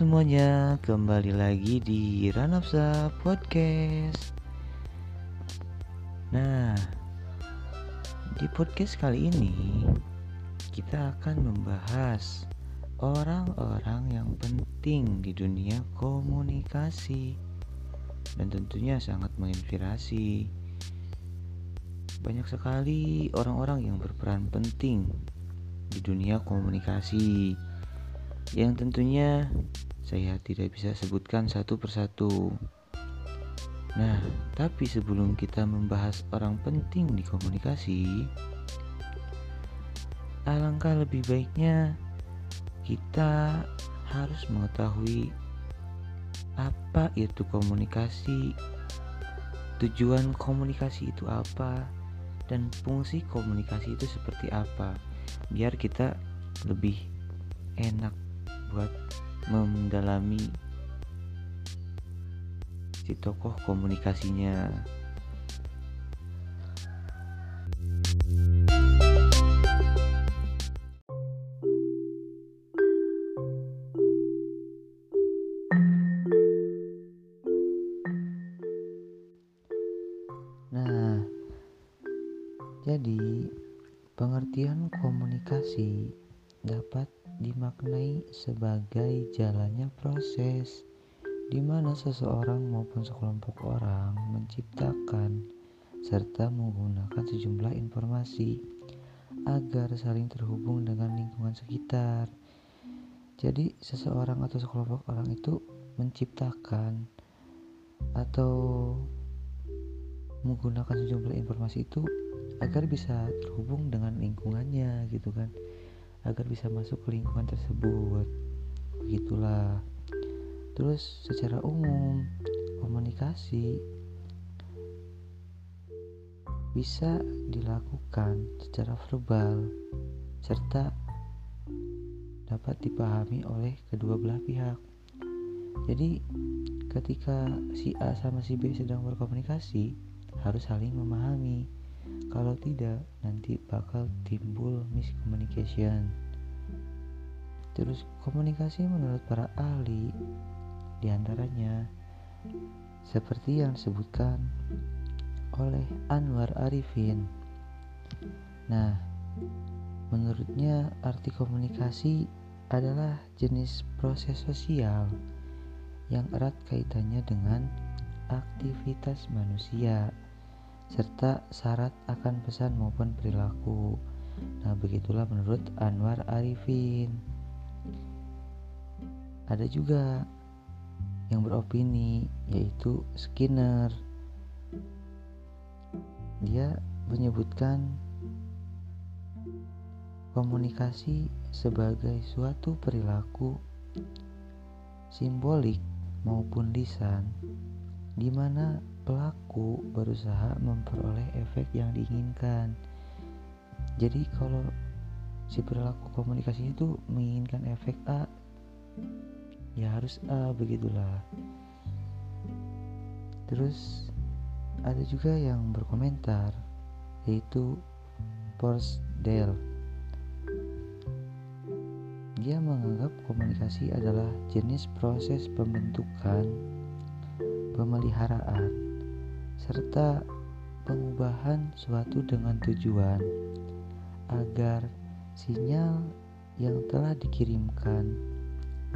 Semuanya, kembali lagi di Ranapsa Podcast. Nah, di podcast kali ini kita akan membahas orang-orang yang penting di dunia komunikasi dan tentunya sangat menginspirasi. Banyak sekali orang-orang yang berperan penting di dunia komunikasi yang tentunya saya tidak bisa sebutkan satu persatu. Nah, tapi sebelum kita membahas orang penting di komunikasi, alangkah lebih baiknya kita harus mengetahui apa itu komunikasi, tujuan komunikasi itu apa, dan fungsi komunikasi itu seperti apa biar kita lebih enak buat mendalami si tokoh komunikasinya. Sebagai jalannya proses di mana seseorang maupun sekelompok orang menciptakan serta menggunakan sejumlah informasi agar saling terhubung dengan lingkungan sekitar. Jadi, seseorang atau sekelompok orang itu menciptakan atau menggunakan sejumlah informasi itu agar bisa terhubung dengan lingkungannya gitu kan agar bisa masuk ke lingkungan tersebut. Begitulah. Terus secara umum komunikasi bisa dilakukan secara verbal serta dapat dipahami oleh kedua belah pihak. Jadi ketika si A sama si B sedang berkomunikasi harus saling memahami kalau tidak, nanti bakal timbul miscommunication. Terus komunikasi menurut para ahli di antaranya seperti yang disebutkan oleh Anwar Arifin. Nah, menurutnya arti komunikasi adalah jenis proses sosial yang erat kaitannya dengan aktivitas manusia serta syarat akan pesan maupun perilaku. Nah, begitulah menurut Anwar Arifin. Ada juga yang beropini yaitu Skinner. Dia menyebutkan komunikasi sebagai suatu perilaku simbolik maupun lisan di mana pelaku berusaha memperoleh efek yang diinginkan. Jadi kalau si perilaku komunikasi itu menginginkan efek A, ya harus A begitulah. Terus ada juga yang berkomentar yaitu Porsdale. Dia menganggap komunikasi adalah jenis proses pembentukan pemeliharaan serta pengubahan suatu dengan tujuan agar sinyal yang telah dikirimkan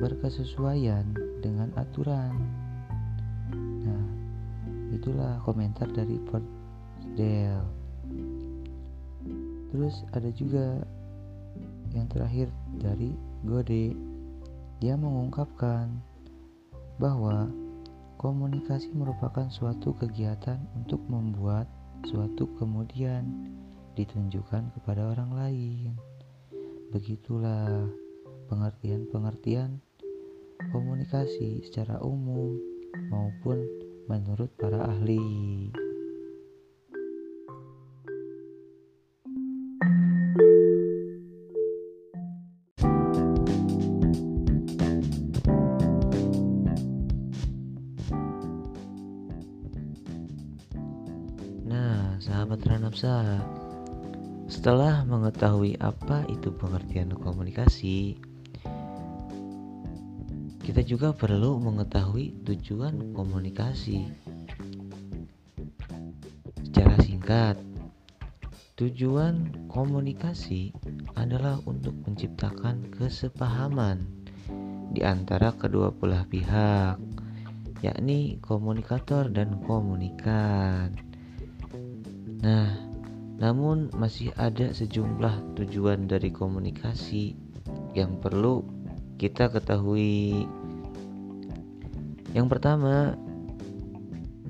berkesesuaian dengan aturan. Nah, itulah komentar dari Dale. Terus ada juga yang terakhir dari Gode. Dia mengungkapkan bahwa Komunikasi merupakan suatu kegiatan untuk membuat suatu kemudian ditunjukkan kepada orang lain. Begitulah pengertian-pengertian komunikasi secara umum maupun menurut para ahli. Mengetahui apa itu pengertian komunikasi kita juga perlu mengetahui tujuan komunikasi. Secara singkat, tujuan komunikasi adalah untuk menciptakan kesepahaman di antara kedua belah pihak, yakni komunikator dan komunikan. Nah, namun masih ada sejumlah tujuan dari komunikasi yang perlu kita ketahui. Yang pertama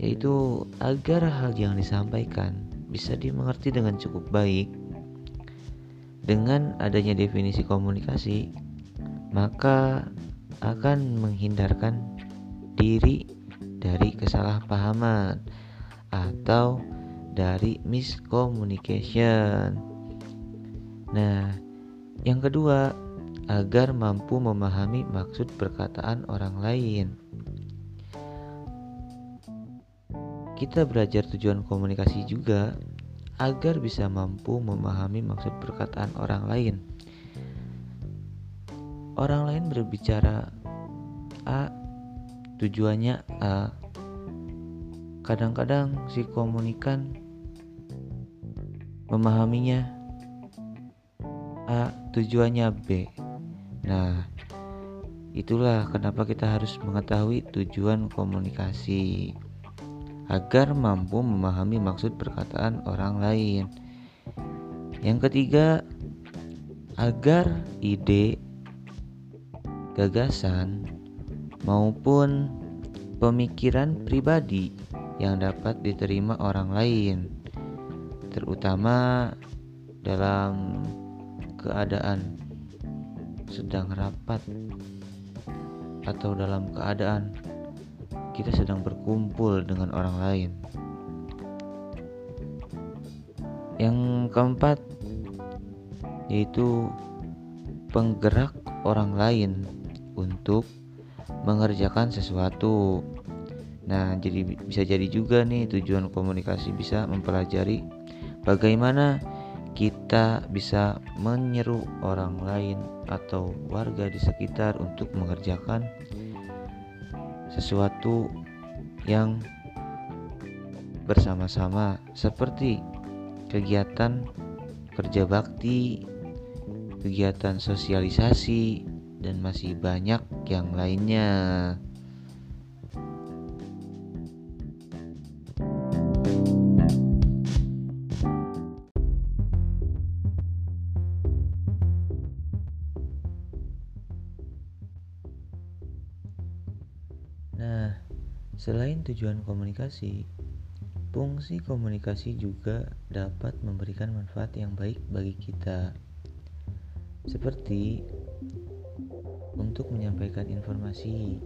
yaitu agar hal yang disampaikan bisa dimengerti dengan cukup baik. Dengan adanya definisi komunikasi, maka akan menghindarkan diri dari kesalahpahaman atau dari miscommunication. Nah, yang kedua, agar mampu memahami maksud perkataan orang lain. Kita belajar tujuan komunikasi juga agar bisa mampu memahami maksud perkataan orang lain. Orang lain berbicara A, tujuannya A. Kadang-kadang si komunikan memahaminya A, tujuannya B. Nah, itulah kenapa kita harus mengetahui tujuan komunikasi agar mampu memahami maksud perkataan orang lain. Yang ketiga, agar ide, gagasan, maupun pemikiran pribadi yang dapat diterima orang lain, terutama dalam keadaan sedang rapat atau dalam keadaan kita sedang berkumpul dengan orang lain. Yang keempat yaitu penggerak orang lain untuk mengerjakan sesuatu. Nah, jadi bisa jadi juga nih tujuan komunikasi bisa mempelajari bagaimana kita bisa menyeru orang lain atau warga di sekitar untuk mengerjakan sesuatu yang bersama-sama seperti kegiatan kerja bakti, kegiatan sosialisasi, dan masih banyak yang lainnya. Selain tujuan komunikasi, fungsi komunikasi juga dapat memberikan manfaat yang baik bagi kita. Seperti untuk menyampaikan informasi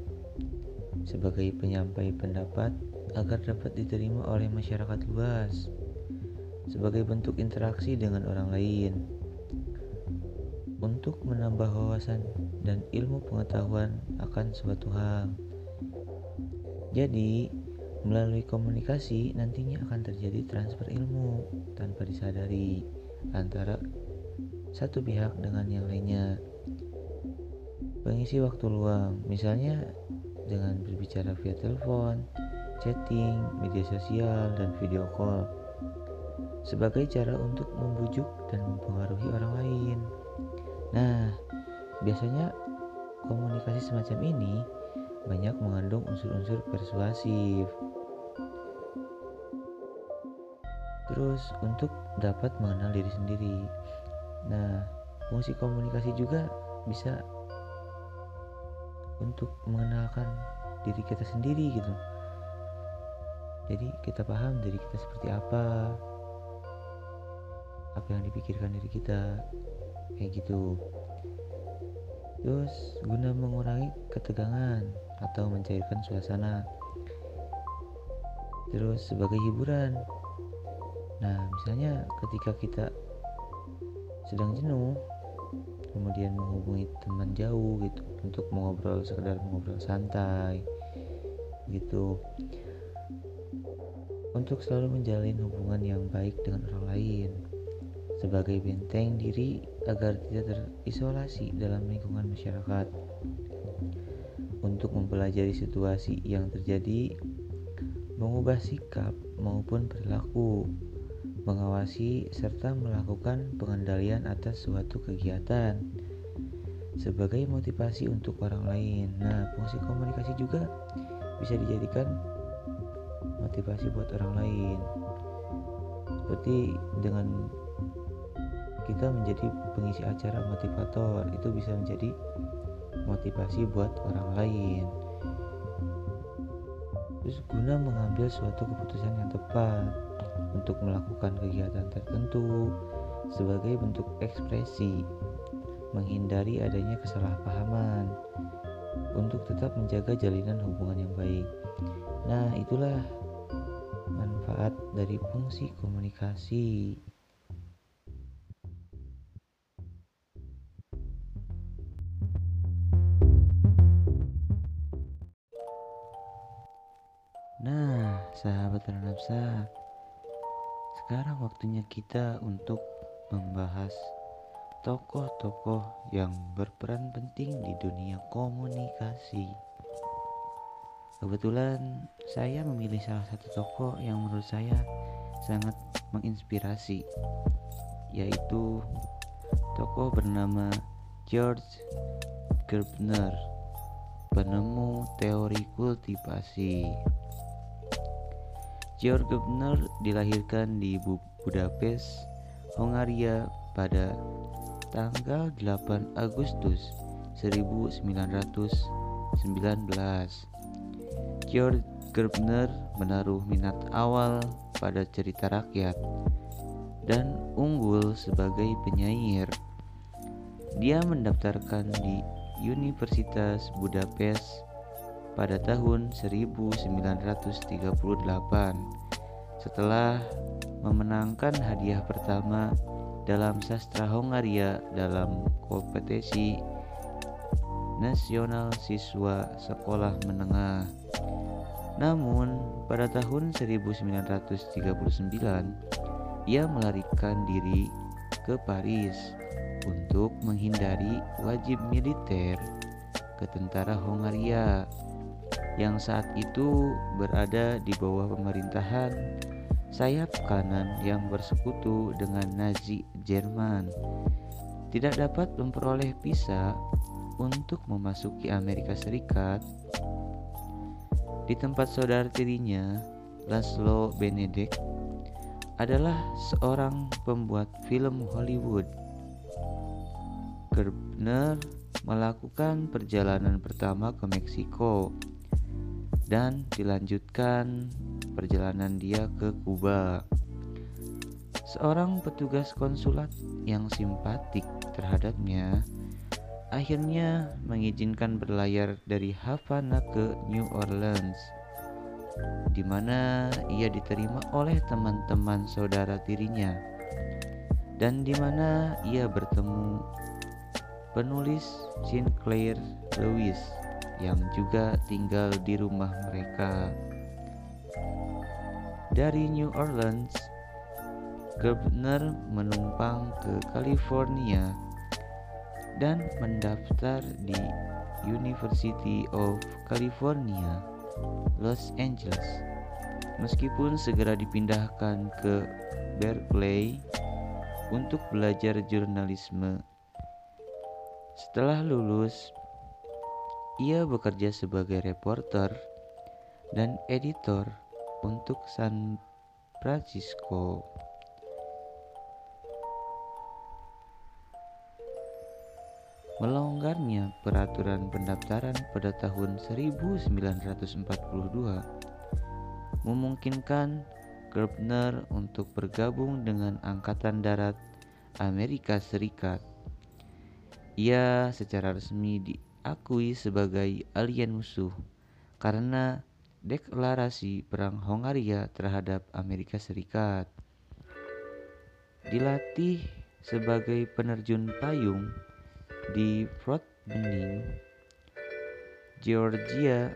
sebagai penyampai pendapat agar dapat diterima oleh masyarakat luas sebagai bentuk interaksi dengan orang lain untuk menambah wawasan dan ilmu pengetahuan akan suatu hal. Jadi, melalui komunikasi nantinya akan terjadi transfer ilmu tanpa disadari antara satu pihak dengan yang lainnya. Pengisi waktu luang, misalnya dengan berbicara via telepon, chatting, media sosial, dan video call, sebagai cara untuk membujuk dan mempengaruhi orang lain. Nah, biasanya komunikasi semacam ini banyak mengandung unsur-unsur persuasif. Terus untuk dapat mengenal diri sendiri. Nah, fungsi komunikasi juga bisa untuk mengenalkan diri kita sendiri gitu. Jadi kita paham diri kita seperti apa, apa yang dipikirkan diri kita, kayak gitu. Terus guna mengurangi ketegangan atau mencairkan suasana. Terus sebagai hiburan. Nah, misalnya ketika kita sedang jenuh, kemudian menghubungi teman jauh gitu untuk mengobrol sekedar mengobrol santai gitu. Untuk selalu menjalin hubungan yang baik dengan orang lain sebagai benteng diri agar tidak terisolasi dalam lingkungan masyarakat. Untuk mempelajari situasi yang terjadi, mengubah sikap maupun perilaku, mengawasi serta melakukan pengendalian atas suatu kegiatan sebagai motivasi untuk orang lain. Nah, fungsi komunikasi juga bisa dijadikan motivasi buat orang lain. Seperti dengan kita menjadi pengisi acara motivator, itu bisa menjadi motivasi buat orang lain. Terus guna mengambil suatu keputusan yang tepat untuk melakukan kegiatan tertentu sebagai bentuk ekspresi menghindari adanya kesalahpahaman untuk tetap menjaga jalinan hubungan yang baik. Nah, itulah manfaat dari fungsi komunikasi. Sahabat Ranapsa, sekarang waktunya kita untuk membahas tokoh-tokoh yang berperan penting di dunia komunikasi. Kebetulan saya memilih salah satu tokoh yang menurut saya sangat menginspirasi, yaitu tokoh bernama George Gerbner, penemu teori kultivasi. George Gerbner dilahirkan di Budapest, Hongaria pada tanggal 8 Agustus 1919. George Gerbner menaruh minat awal pada cerita rakyat dan unggul sebagai penyair. Dia mendaftarkan di Universitas Budapest pada tahun 1938 setelah memenangkan hadiah pertama dalam sastra Hongaria dalam kompetisi nasional siswa sekolah menengah. Namun, pada tahun 1939, ia melarikan diri ke Paris untuk menghindari wajib militer ke tentara Hongaria yang saat itu berada di bawah pemerintahan sayap kanan yang bersekutu dengan Nazi Jerman tidak dapat memperoleh visa untuk memasuki Amerika Serikat. Di tempat saudara tirinya, Laszlo Benedict adalah seorang pembuat film Hollywood. Gerbner melakukan perjalanan pertama ke Meksiko dan dilanjutkan perjalanan dia ke Kuba. Seorang petugas konsulat yang simpatik terhadapnya akhirnya mengizinkan berlayar dari Havana ke New Orleans, di mana ia diterima oleh teman-teman saudara tirinya, dan di mana ia bertemu penulis Sinclair Lewis yang juga tinggal di rumah mereka. Dari New Orleans, Gerbner menumpang ke California dan mendaftar di University of California, Los Angeles. Meskipun segera dipindahkan ke Berkeley untuk belajar jurnalisme. Setelah lulus, ia bekerja sebagai reporter dan editor untuk San Francisco. Melonggarnya peraturan pendaftaran pada tahun 1942 memungkinkan Gerbner untuk bergabung dengan Angkatan Darat Amerika Serikat. Ia secara resmi diakui sebagai alien musuh karena deklarasi Perang Hongaria terhadap Amerika Serikat. Dilatih sebagai penerjun payung di Fort Benning, Georgia,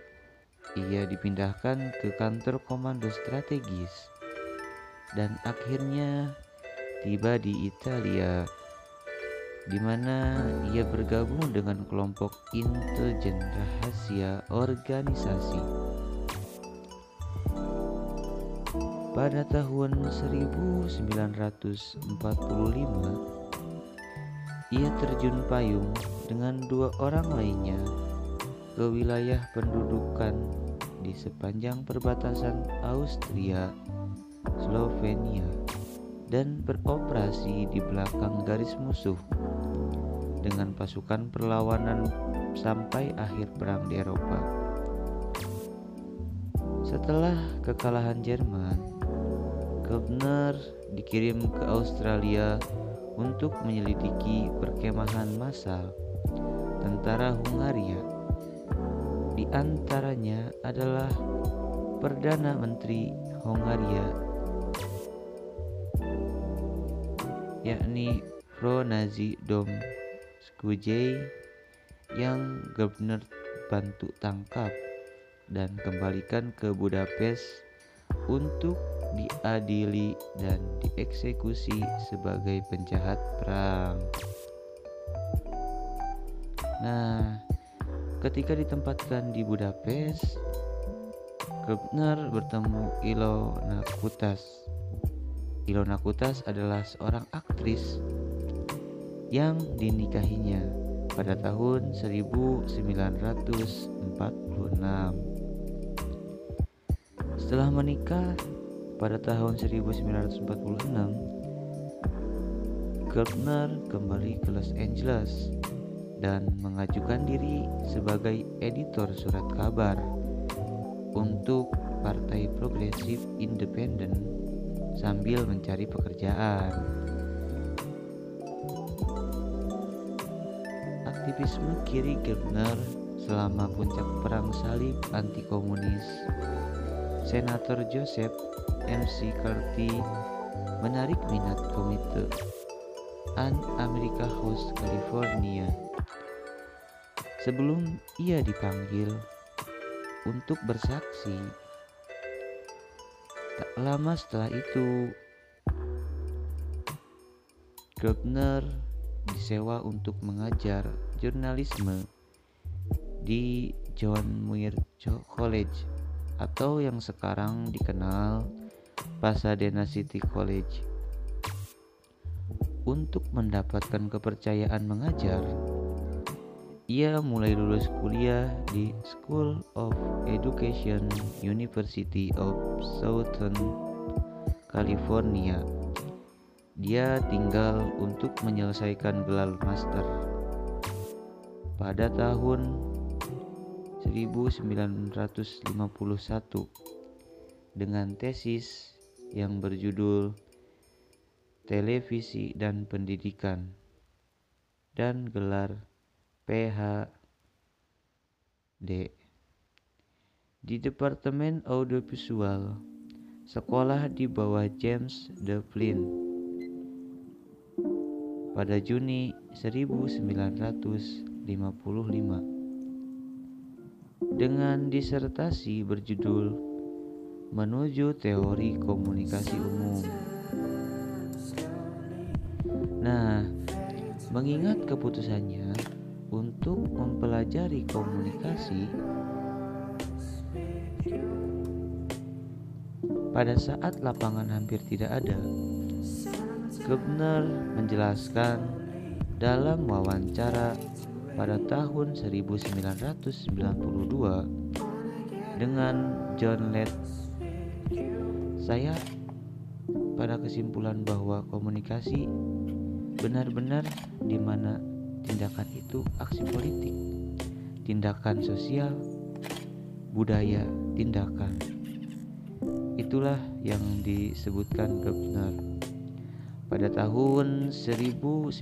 ia dipindahkan ke kantor komando strategis dan akhirnya tiba di Italia. Di mana ia bergabung dengan kelompok intelijen rahasia organisasi. Pada tahun 1945, ia terjun payung dengan dua orang lainnya ke wilayah pendudukan di sepanjang perbatasan Austria, Slovenia dan beroperasi di belakang garis musuh dengan pasukan perlawanan sampai akhir perang di Eropa. Setelah kekalahan Jerman, Gebner dikirim ke Australia untuk menyelidiki perkemahan massal tentara Hungaria. Di antaranya adalah Perdana Menteri Hungaria yakni Pro Nazi Dom Skujey yang Gardner bantu tangkap dan kembalikan ke Budapest untuk diadili dan dieksekusi sebagai penjahat perang. Nah, ketika ditempatkan di Budapest, Gardner bertemu Ilona Kutas Ilona Kutas adalah seorang aktris yang dinikahinya pada tahun 1946. Setelah menikah pada tahun 1946, Gertner kembali ke Los Angeles dan mengajukan diri sebagai editor surat kabar untuk Partai Progresif Independen sambil mencari pekerjaan. Aktivisme kiri Gebner selama puncak perang salib anti komunis. Senator Joseph MC Carty menarik minat komite An America House California sebelum ia dipanggil untuk bersaksi Tak lama setelah itu, Gertner disewa untuk mengajar jurnalisme di John Muir College atau yang sekarang dikenal Pasadena City College. Untuk mendapatkan kepercayaan mengajar, ia mulai lulus kuliah di School of Education University of Southern California. Dia tinggal untuk menyelesaikan gelar master. Pada tahun 1951 dengan tesis yang berjudul Televisi dan Pendidikan dan gelar PhD di Departemen Audiovisual sekolah di bawah James Devlin pada Juni 1955 dengan disertasi berjudul Menuju Teori Komunikasi Umum. Nah, mengingat keputusannya untuk mempelajari komunikasi pada saat lapangan hampir tidak ada. Gebner menjelaskan dalam wawancara pada tahun 1992 dengan John Lett saya pada kesimpulan bahwa komunikasi benar-benar di mana tindakan itu aksi politik, tindakan sosial, budaya, tindakan. Itulah yang disebutkan Gebner. Pada tahun 1956,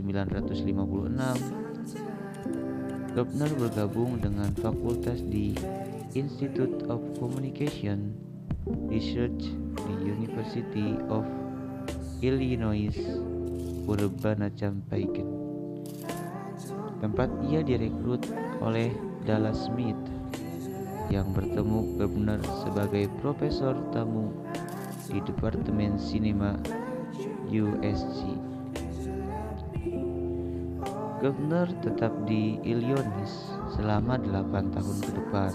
Gebner bergabung dengan fakultas di Institute of Communication Research di University of Illinois Urbana-Champaign tempat ia direkrut oleh Dallas Smith yang bertemu benar sebagai profesor tamu di Departemen Sinema USC. Gardner tetap di Illinois selama 8 tahun ke depan.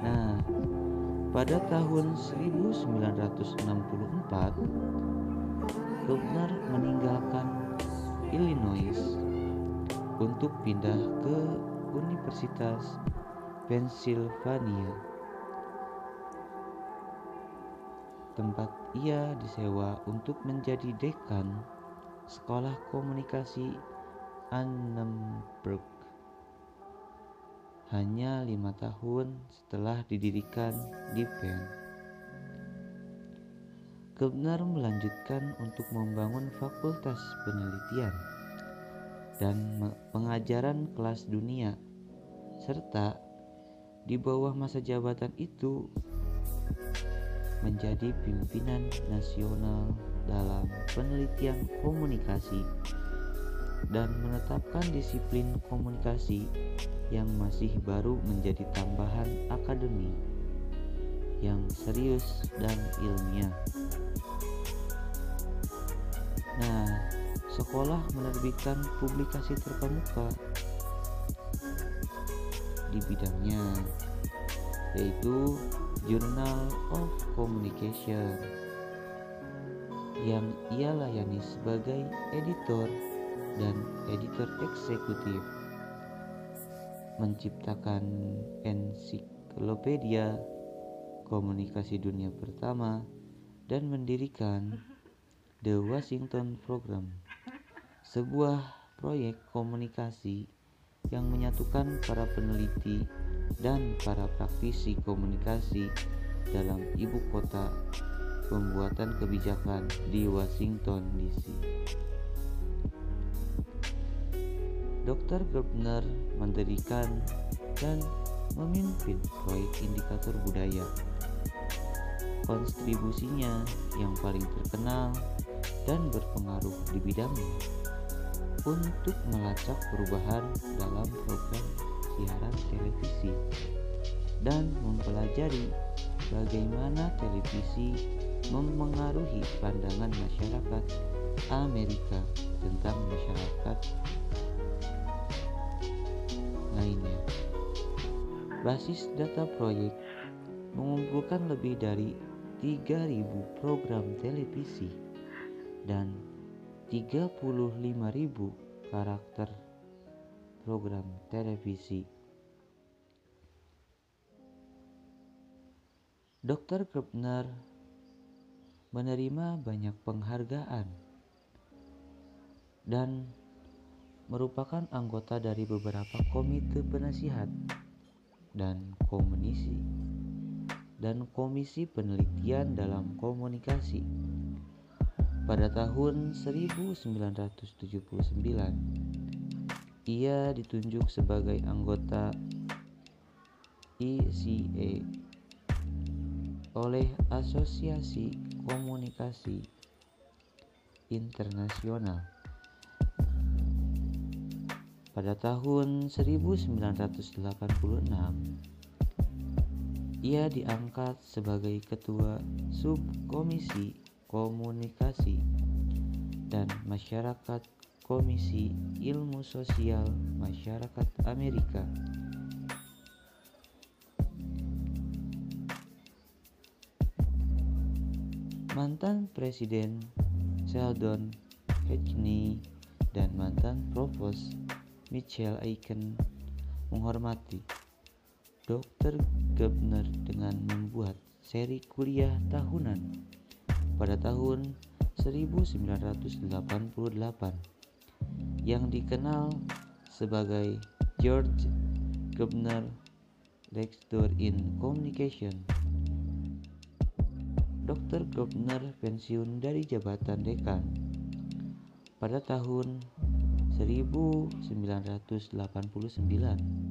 Nah, pada tahun 1964, Gardner meninggalkan Illinois untuk pindah ke Universitas Pennsylvania tempat ia disewa untuk menjadi dekan Sekolah Komunikasi Annenberg. Hanya lima tahun setelah didirikan di Penn, Gebner melanjutkan untuk membangun fakultas penelitian dan pengajaran kelas dunia, serta di bawah masa jabatan itu menjadi pimpinan nasional dalam penelitian komunikasi dan menetapkan disiplin komunikasi yang masih baru menjadi tambahan akademi yang serius dan ilmiah. Nah, sekolah menerbitkan publikasi terkemuka di bidangnya, yaitu Journal of Communication yang ia layani sebagai editor dan editor eksekutif menciptakan ensiklopedia komunikasi dunia pertama dan mendirikan The Washington Program sebuah proyek komunikasi yang menyatukan para peneliti dan para praktisi komunikasi dalam ibu kota pembuatan kebijakan di Washington DC. Dr. Gerbner mendirikan dan memimpin proyek indikator budaya. Kontribusinya yang paling terkenal dan berpengaruh di bidangnya untuk melacak perubahan dalam program siaran televisi dan mempelajari bagaimana televisi memengaruhi pandangan masyarakat Amerika tentang masyarakat lainnya. Basis data proyek mengumpulkan lebih dari 3.000 program televisi dan 35.000 karakter program televisi. Dr. Krebner menerima banyak penghargaan dan merupakan anggota dari beberapa komite penasihat dan komunisi dan komisi penelitian dalam komunikasi. Pada tahun 1979, ia ditunjuk sebagai anggota ECA oleh Asosiasi Komunikasi Internasional. Pada tahun 1986, ia diangkat sebagai ketua subkomisi komunikasi dan masyarakat Komisi Ilmu Sosial Masyarakat Amerika. Mantan Presiden Sheldon Hedgney dan mantan Provos Michelle Aiken menghormati Dr. Gebner dengan membuat seri kuliah tahunan pada tahun 1988 yang dikenal sebagai George Gebner Lecture in Communication. Dr. Gebner pensiun dari jabatan dekan pada tahun 1989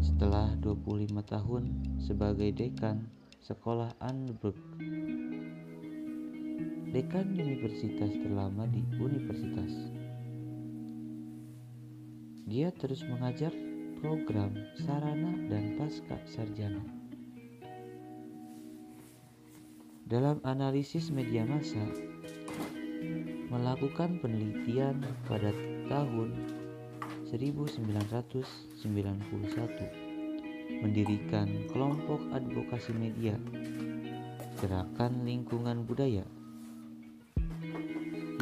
setelah 25 tahun sebagai dekan sekolah Annenberg dekan universitas terlama di universitas dia terus mengajar program sarana dan pasca sarjana. Dalam analisis media massa, melakukan penelitian pada tahun 1991 mendirikan kelompok advokasi media Gerakan Lingkungan Budaya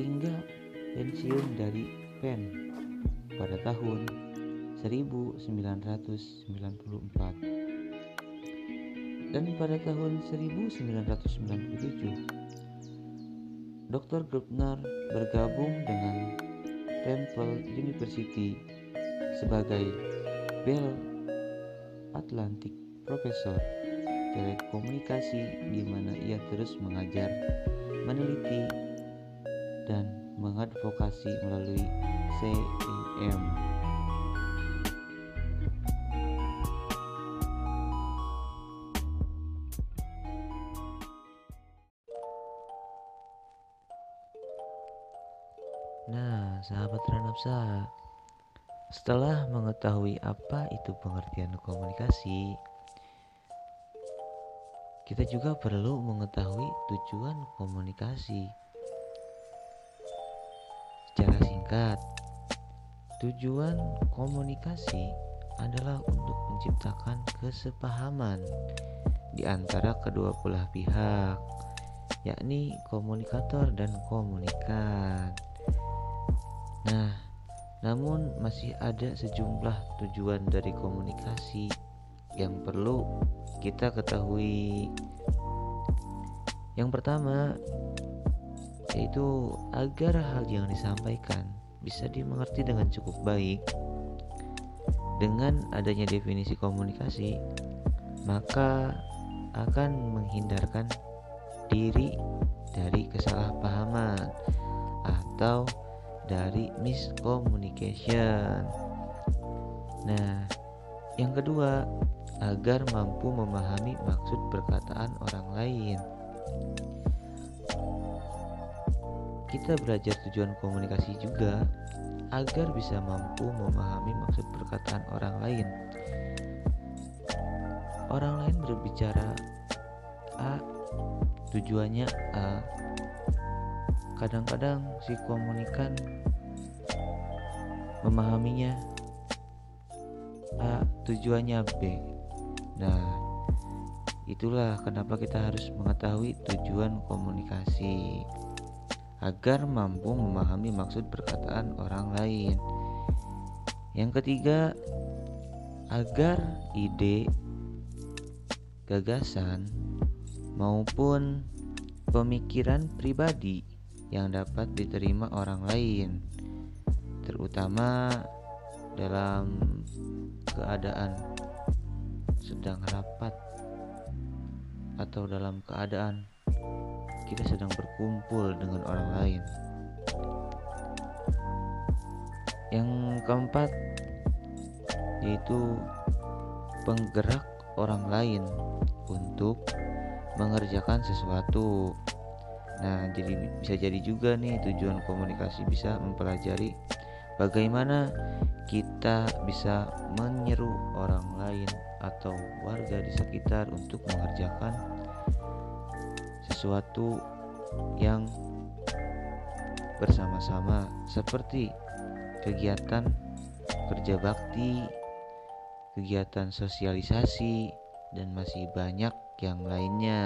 hingga pensiun dari PEN pada tahun 1994 dan pada tahun 1997 Dr. Grubner bergabung dengan Temple University sebagai Bell Atlantic Professor telekomunikasi di mana ia terus mengajar, meneliti, dan mengadvokasi melalui CIM. Nah, sahabat Ranapsa, setelah mengetahui apa itu pengertian komunikasi, kita juga perlu mengetahui tujuan komunikasi. Secara singkat, tujuan komunikasi adalah untuk menciptakan kesepahaman di antara kedua belah pihak, yakni komunikator dan komunikan. Nah, namun masih ada sejumlah tujuan dari komunikasi yang perlu kita ketahui. Yang pertama yaitu agar hal yang disampaikan bisa dimengerti dengan cukup baik. Dengan adanya definisi komunikasi, maka akan menghindarkan diri dari kesalahpahaman atau dari miscommunication. Nah, yang kedua, agar mampu memahami maksud perkataan orang lain. Kita belajar tujuan komunikasi juga agar bisa mampu memahami maksud perkataan orang lain. Orang lain berbicara A, tujuannya A, kadang-kadang si komunikan memahaminya A tujuannya B. Nah itulah kenapa kita harus mengetahui tujuan komunikasi. Agar mampu memahami maksud perkataan orang lain. Yang ketiga agar ide gagasan maupun pemikiran pribadi yang dapat diterima orang lain, terutama dalam keadaan sedang rapat atau dalam keadaan kita sedang berkumpul dengan orang lain. Yang keempat yaitu penggerak orang lain untuk mengerjakan sesuatu Nah, jadi bisa jadi juga nih tujuan komunikasi bisa mempelajari bagaimana kita bisa menyeru orang lain atau warga di sekitar untuk mengerjakan sesuatu yang bersama-sama seperti kegiatan kerja bakti, kegiatan sosialisasi dan masih banyak yang lainnya.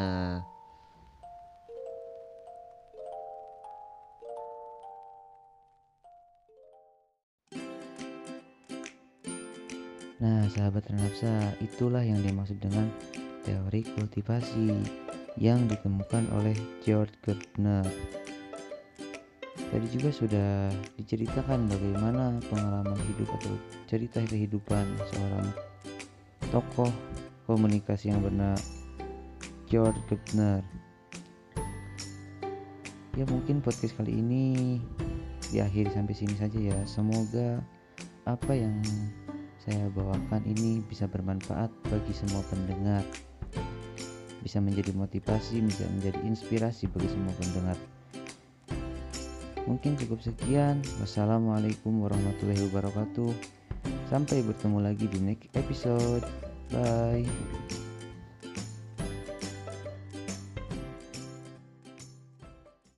Nah, sahabat Renapsa, itulah yang dimaksud dengan teori kultivasi yang ditemukan oleh George Gardner. Tadi juga sudah diceritakan bagaimana pengalaman hidup atau cerita kehidupan seorang tokoh komunikasi yang bernama George Gardner. Ya mungkin podcast kali ini diakhiri sampai sini saja ya. Semoga apa yang saya bawakan ini bisa bermanfaat bagi semua pendengar. Bisa menjadi motivasi bisa menjadi inspirasi bagi semua pendengar. Mungkin cukup sekian. Wassalamualaikum warahmatullahi wabarakatuh. Sampai bertemu lagi di next episode. Bye